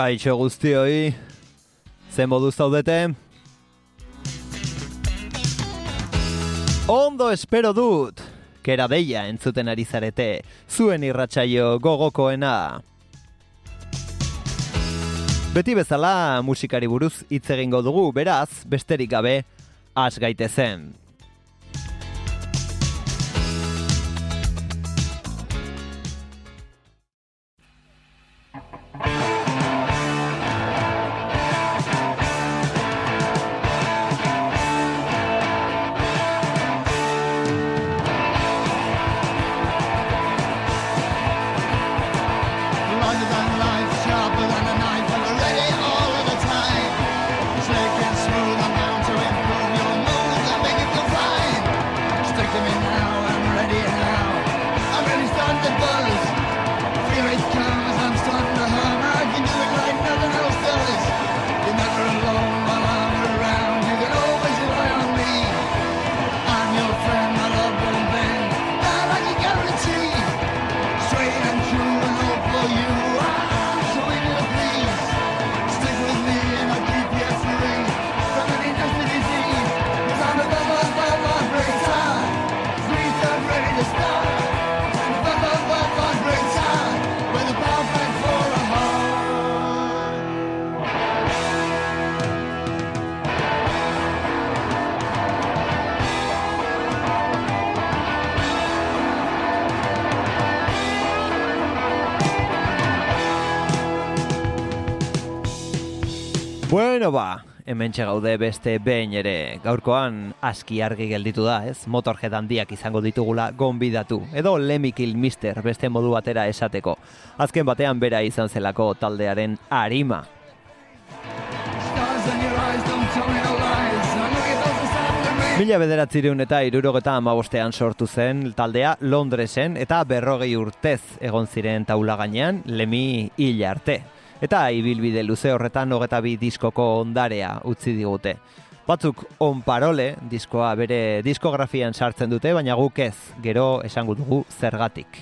Kaixo guztioi, zen modu zaudete? Ondo espero dut, kera deia entzuten ari zarete, zuen irratsaio gogokoena. Beti bezala musikari buruz hitz egingo dugu, beraz, besterik gabe, has gaitezen. Larger hemen gaude beste behin ere, gaurkoan aski argi gelditu da, ez? Motorhead handiak izango ditugula gonbidatu, edo Lemikil Mister beste modu batera esateko. Azken batean bera izan zelako taldearen arima. Mila bederatzireun eta irurogeta amabostean sortu zen taldea Londresen eta berrogei urtez egon ziren taula gainean Lemi hil arte. Eta ibilbide luze horretan hogeta bi diskoko ondarea utzi digute. Batzuk on parole diskoa bere diskografian sartzen dute, baina guk ez, gero esango dugu zergatik.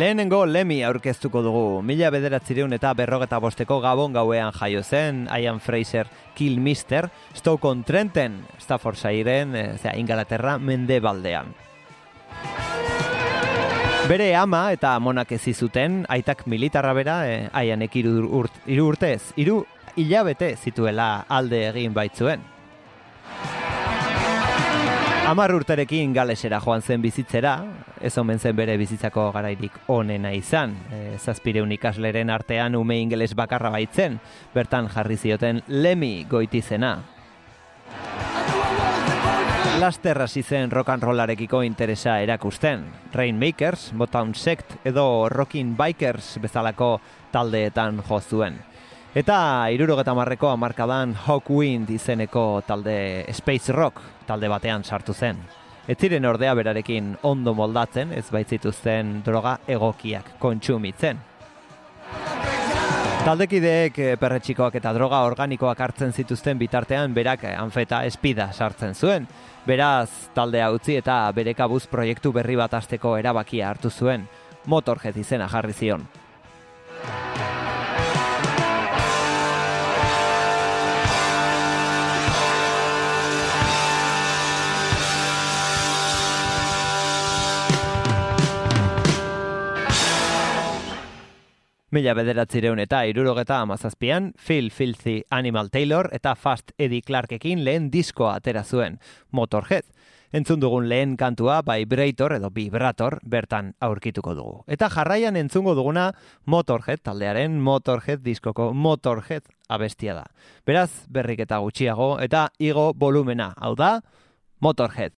Lehenengo Lemi aurkeztuko dugu. Mila bederatzireun eta berrogeta bosteko gabon gauean jaio zen, Ian Fraser Kill Mister, Stoke Trenten, Staffordshiren, e, zera, Ingalaterra, mende baldean. Bere ama eta amonak ezi zuten, aitak militarra bera, e, aianek iru, urt, iru urtez, iru hilabete zituela alde egin baitzuen. Amar urterekin galesera joan zen bizitzera, ez omen zen bere bizitzako garairik onena izan. E, zazpireun ikasleren artean ume ingeles bakarra baitzen, bertan jarri zioten Lemi goitizena. Laster hasi zen rock and rollarekiko interesa erakusten. Rainmakers, Motown Sect edo Rockin' Bikers bezalako taldeetan jo zuen. Eta irurogeta marreko amarkadan Hawkwind izeneko talde Space Rock talde batean sartu zen. Ez ziren ordea berarekin ondo moldatzen, ez baitzituzten droga egokiak kontsumitzen. Taldekideek eh, perretxikoak eta droga organikoak hartzen zituzten bitartean berak eh, anfeta espida sartzen zuen. Beraz, taldea utzi eta bere kabuz proiektu berri bat hasteko erabakia hartu zuen. Motorhead izena jarri zion. Mila bederatzireun eta irurogeta amazazpian, Phil Filthy Animal Taylor eta Fast Eddie Clarkekin lehen diskoa atera zuen, Motorhead. Entzun dugun lehen kantua Vibrator edo Vibrator bertan aurkituko dugu. Eta jarraian entzungo duguna Motorhead taldearen Motorhead diskoko Motorhead abestia da. Beraz, berrik eta gutxiago eta igo volumena, hau da, Motorhead.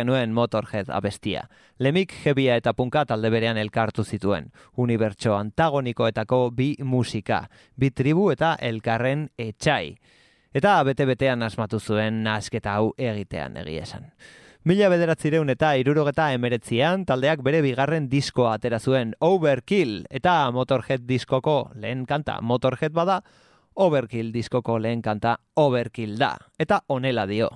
Genuen Motorhead abestia. Lemik jebia eta punka talde berean elkartu zituen. Unibertso antagonikoetako bi musika, bi tribu eta elkarren etxai. Eta bete-betean asmatu zuen nasketa hau egitean egia esan. Mila bederatzireun eta irurogeta emeretzian taldeak bere bigarren diskoa atera zuen Overkill eta Motorhead diskoko lehen kanta Motorhead bada, Overkill diskoko lehen kanta Overkill da. Eta honela dio.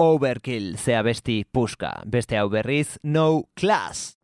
Overkill zea besti puska. Beste hau berriz, No Class.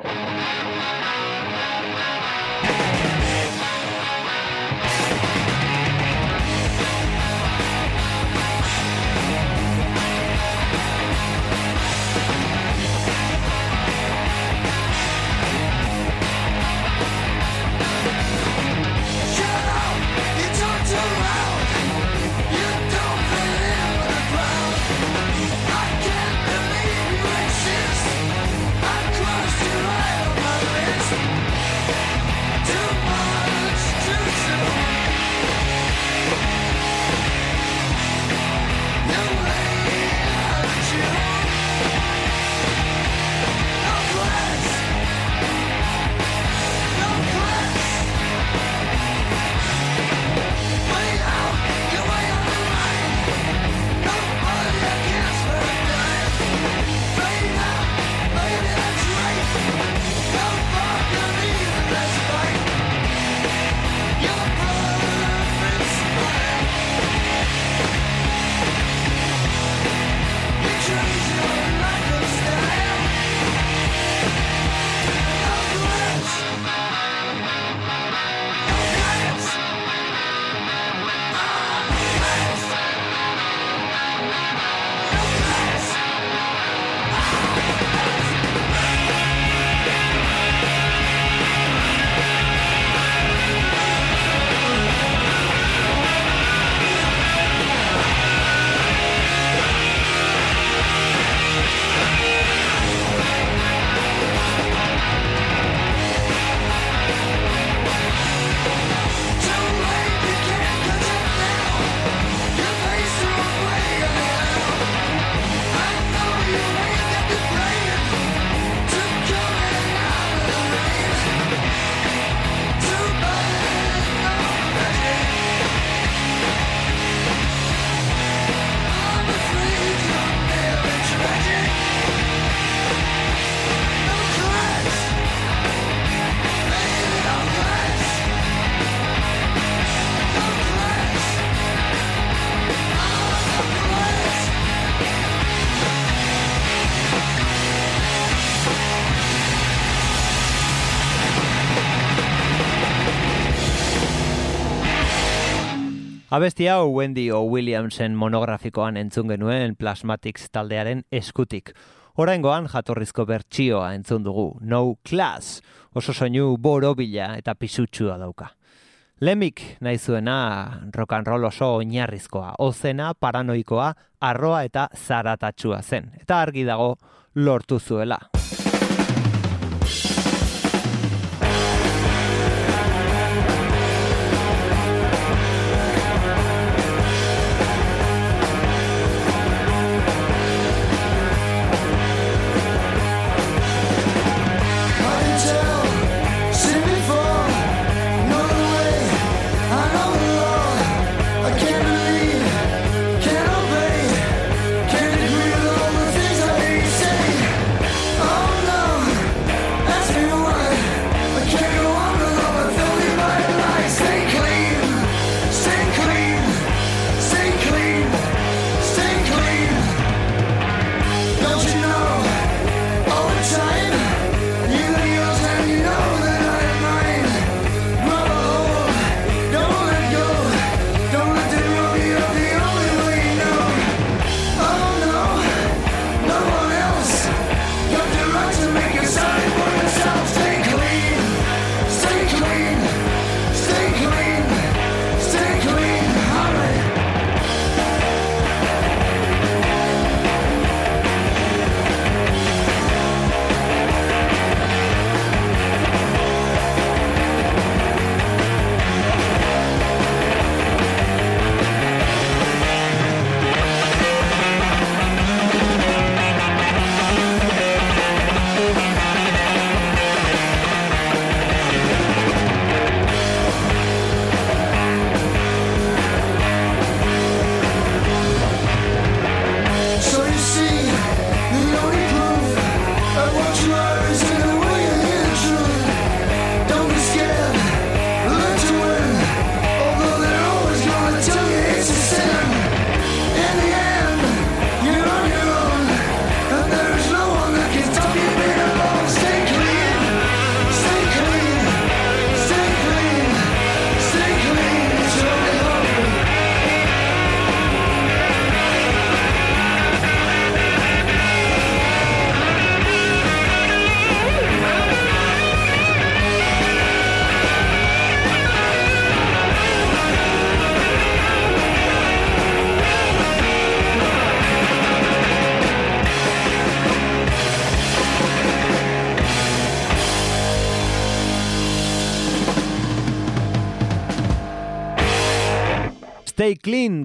Abesti hau Wendy o Williamsen monografikoan entzun genuen Plasmatics taldearen eskutik. Oraingoan jatorrizko bertsioa entzun dugu, No Class, oso soinu borobila eta pisutsua dauka. Lemik nahi zuena rock and roll oso oinarrizkoa, ozena, paranoikoa, arroa eta zaratatsua zen. Eta argi dago lortu zuela.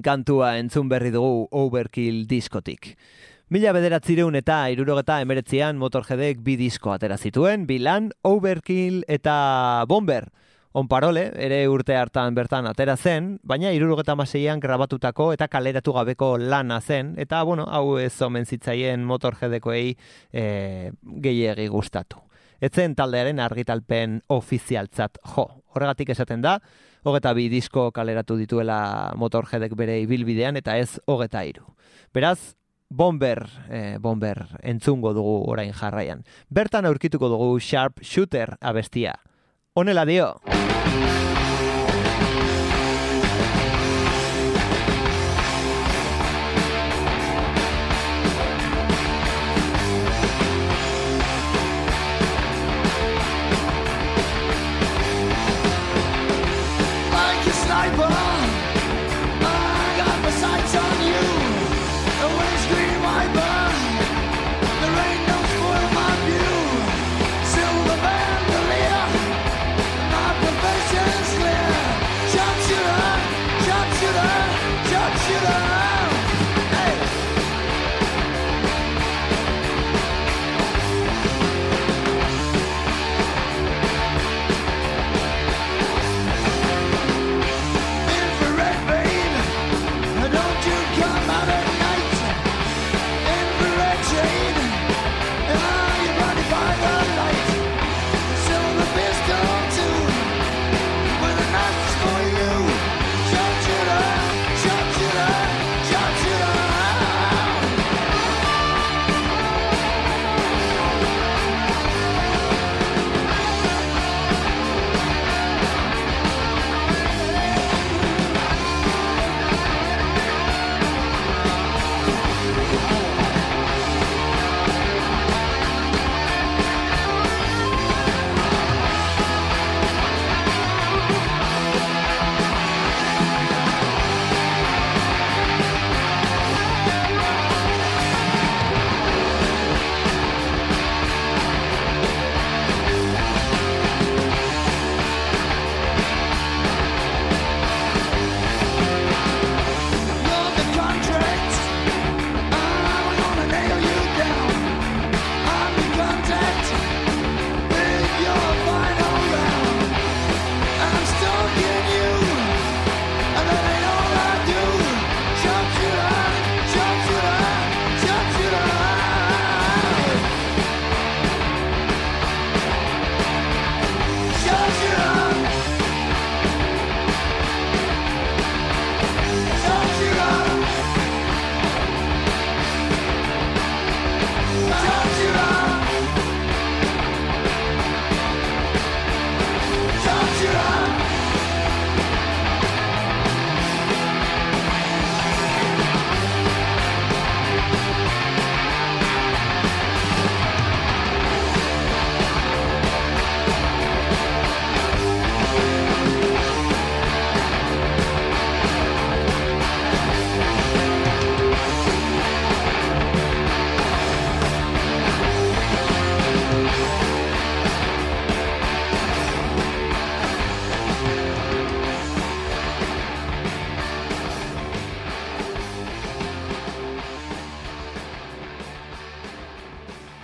Kantua entzun berri dugu Overkill diskotik. Mila bederatzireun eta irurogeta emeretzian Motorheadek bi disko atera zituen, bi lan, Overkill eta Bomber. Onparole, ere urte hartan bertan atera zen, baina irurogeta maseian grabatutako eta kaleratu gabeko lana zen, eta, bueno, hau ez omen zitzaien Motorheadekoei e, gehiegi gustatu. Etzen taldearen argitalpen ofizialtzat jo. Horregatik esaten da, hogeta bi disko kaleratu dituela Motorheadek bere ibilbidean, eta ez hogeta iru. Beraz, Bomber, eh, bomber entzungo dugu orain jarraian. Bertan aurkituko dugu Sharp Shooter abestia. Honela dio.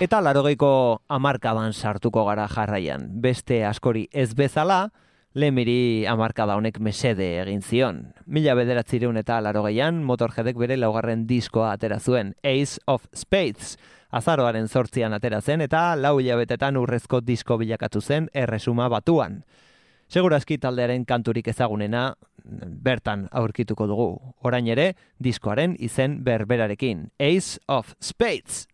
Eta larogeiko amarkadan sartuko gara jarraian. Beste askori ez bezala, lemiri amarkada honek mesede egin zion. Mila bederatzireun eta larogeian, Motorheadek bere laugarren diskoa atera zuen, Ace of Spades. Azaroaren sortzian atera zen eta lau hilabetetan urrezko disko bilakatu zen erresuma batuan. Segurazki taldearen kanturik ezagunena bertan aurkituko dugu. Orain ere, diskoaren izen berberarekin, Ace of Spades.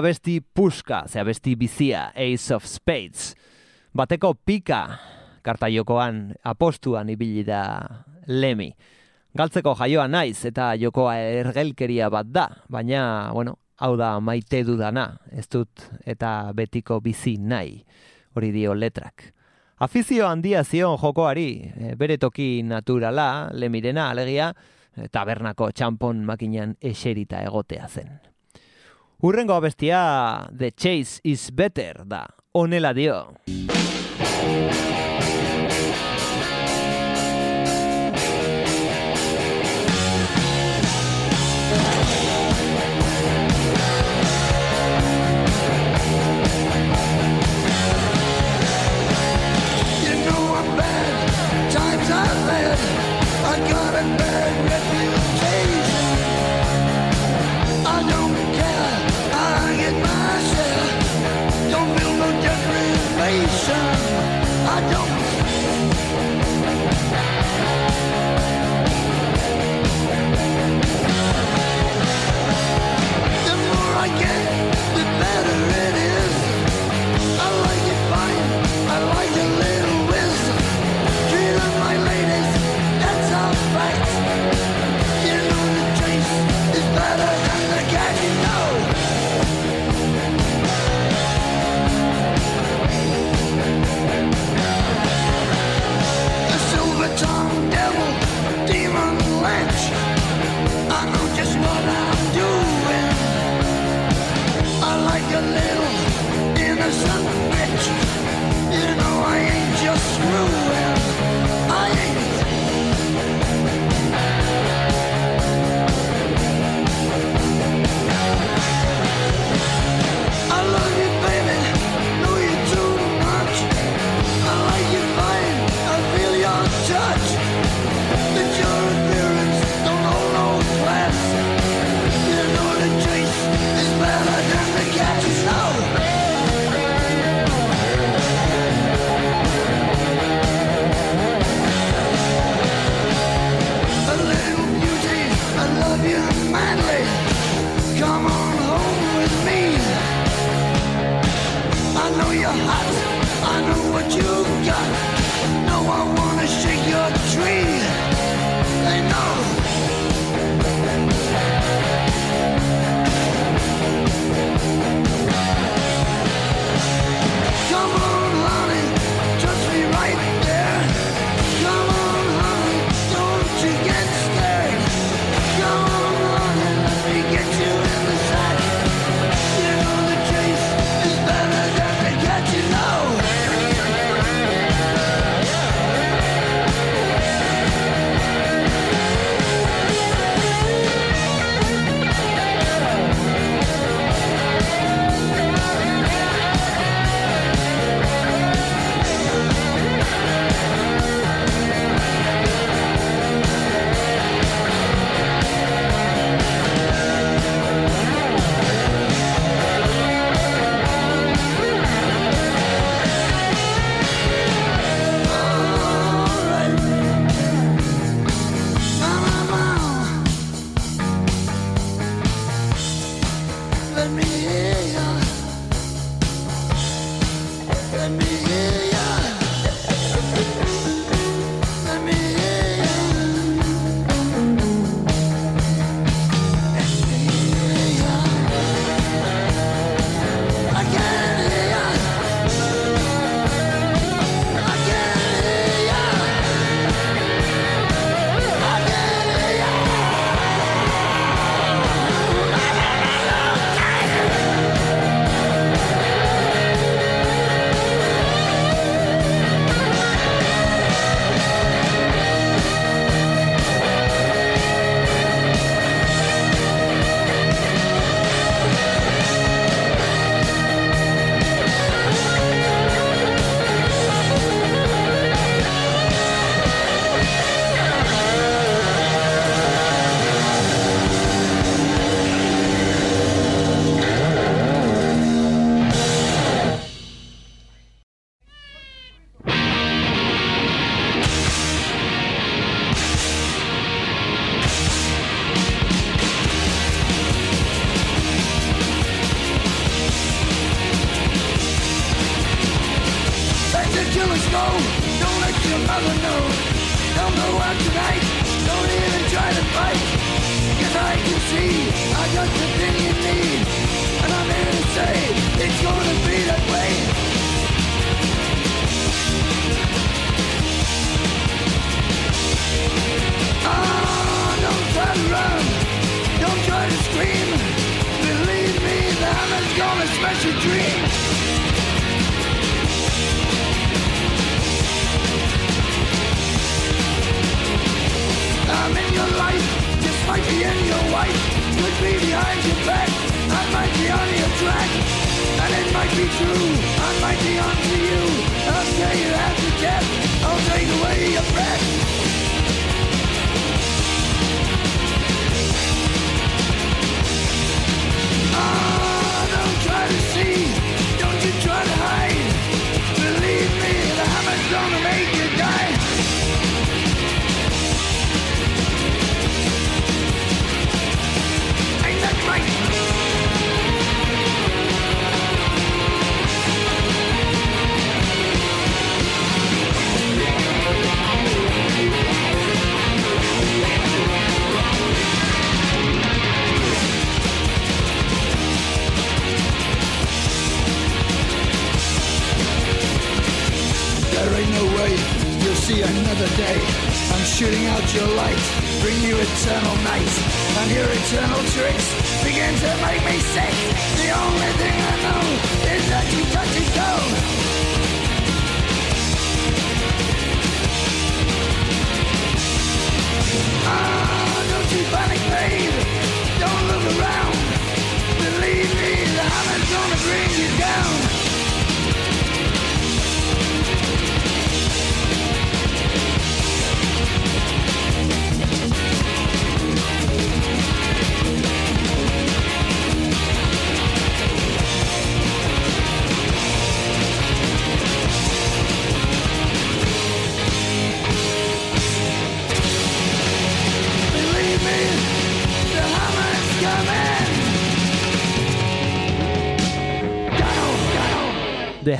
abesti puska, ze abesti bizia, Ace of Spades. Bateko pika, kartaiokoan, apostuan ibili da lemi. Galtzeko jaioa naiz eta jokoa ergelkeria bat da, baina, bueno, hau da maite dudana, ez dut eta betiko bizi nahi, hori dio letrak. Afizio handia zion jokoari, e, bere toki naturala, lemirena alegia, e, tabernako txampon makinan eserita egotea zen. Urrengo abestia The Chase is Better da. Honela dio.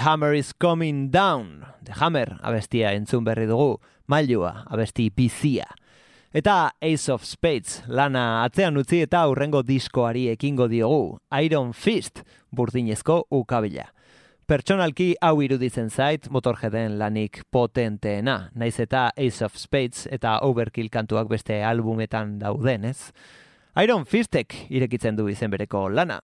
Hammer is Coming Down. The Hammer abestia entzun berri dugu, mailua abesti bizia. Eta Ace of Spades lana atzean utzi eta aurrengo diskoari ekingo diogu, Iron Fist, burdinezko ukabila. Pertsonalki hau iruditzen zait, motorjeden lanik potenteena, naiz eta Ace of Spades eta Overkill kantuak beste albumetan dauden, ez? Iron Fistek irekitzen du izen bereko lana.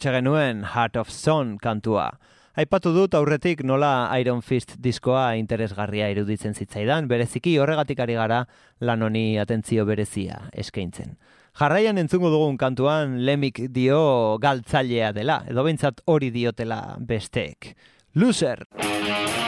Hortxe genuen Heart of Stone kantua. Aipatu dut aurretik nola Iron Fist diskoa interesgarria iruditzen zitzaidan, bereziki horregatik ari gara lan honi atentzio berezia eskaintzen. Jarraian entzungo dugun kantuan lemik dio galtzailea dela, edo behintzat hori diotela besteek. Loser! I'm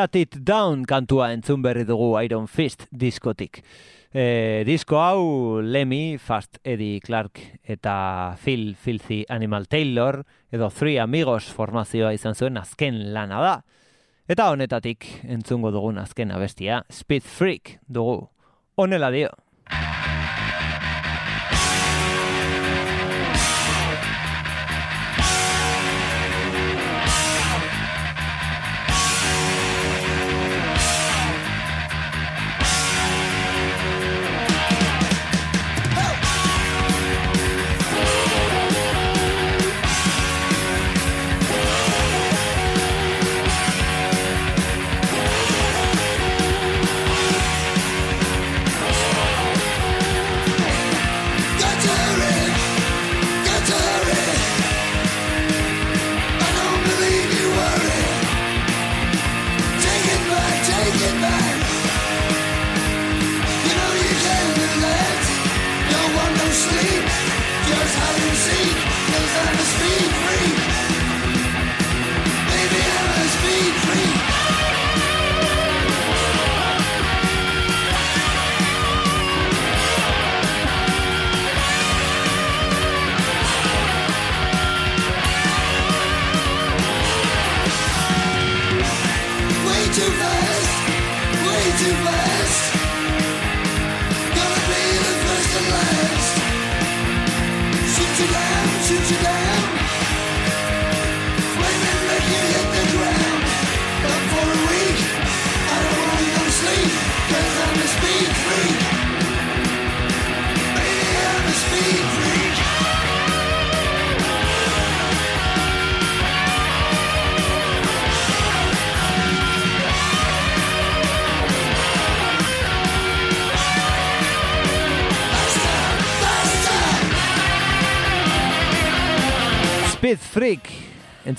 Shut It Down kantua entzun berri dugu Iron Fist diskotik. E, disko hau Lemmy, Fast Eddie Clark eta Phil Filthy Animal Taylor edo Three Amigos formazioa izan zuen azken lana da. Eta honetatik entzungo dugun azken abestia, Speed Freak dugu. Honela dio.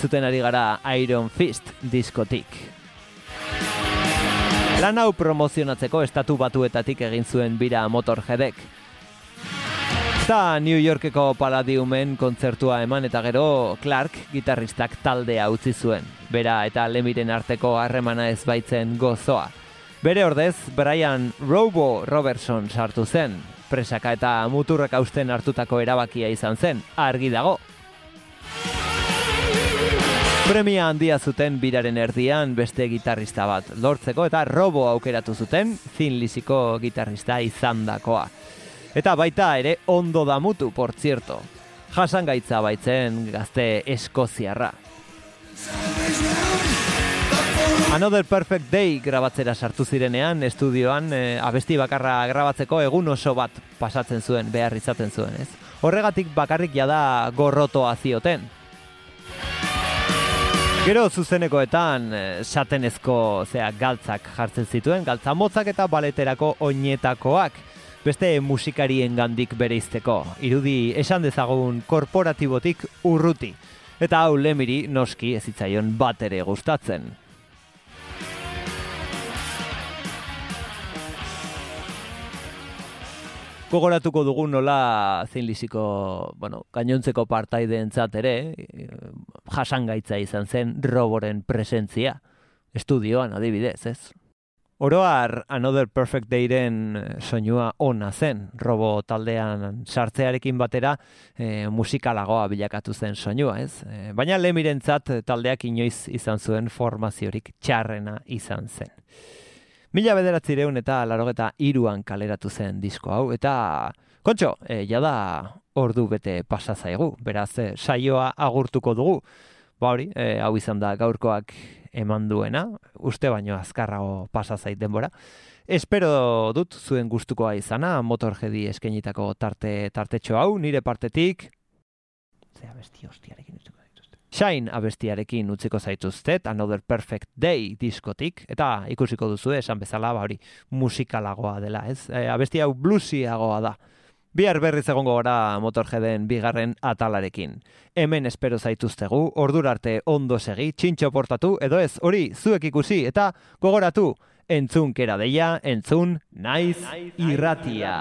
Entzuten ari gara Iron Fist diskotik. Lan hau promozionatzeko estatu batuetatik egin zuen bira Motorheadek. Eta New Yorkeko Palladiumen kontzertua eman eta gero Clark gitarristak taldea utzi zuen. Bera eta Lemiren arteko harremana ez baitzen gozoa. Bere ordez, Brian Robo Robertson sartu zen. Presaka eta muturrak hausten hartutako erabakia izan zen, argi dago. Premia handia zuten biraren erdian beste gitarrista bat lortzeko eta robo aukeratu zuten Thin Lizzyko gitarrista izandakoa. Eta baita ere ondo damutu, por zierto. Jasangaitza baitzen gazte eskoziarra. Another Perfect Day grabatzera sartu zirenean, estudioan eh, abesti bakarra grabatzeko egun oso bat pasatzen zuen, behar izaten zuen, ez? Horregatik bakarrik jada gorrotoa zioten. Gero zuzenekoetan eh, satenezko zea galtzak jartzen zituen, galtza motzak eta baleterako oinetakoak, beste musikarien gandik bereizteko, irudi esan dezagun korporatibotik urruti. Eta hau lemiri noski ez zitzaion bat ere gustatzen. Gogoratuko dugu nola zeinliziko, bueno, gainontzeko partaideentzat ere, eh, jasangaitza izan zen roboren presentzia. Estudioan adibidez, ez? Oroar Another Perfect Dayren eh, soinua ona zen, robo taldean sartzearekin batera e, musikalagoa bilakatu zen soinua, ez? E, baina lemirentzat taldeak inoiz izan zuen formaziorik txarrena izan zen. Mila bederatzireun eta larogeta iruan kaleratu zen disko hau, eta kontxo, e, jada ordu bete pasa zaigu, beraz e, saioa agurtuko dugu. Ba hori, e, hau izan da gaurkoak eman duena, uste baino azkarrago pasa zait denbora. Espero dut zuen gustukoa izana, motorjedi eskenitako tarte tartetxo hau, nire partetik, ze abesti hostiarekin. Shine abestiarekin utziko zaituztet, Another Perfect Day diskotik, eta ikusiko duzu esan bezala, ba hori, musikalagoa dela, ez? E, abesti hau bluesiagoa da. Bihar berriz egongo gara Motorheaden bigarren atalarekin. Hemen espero zaituztegu, ordura arte ondo segi, txintxo portatu, edo ez, hori, zuek ikusi, eta gogoratu, entzun kera deia, entzun, naiz, irratia.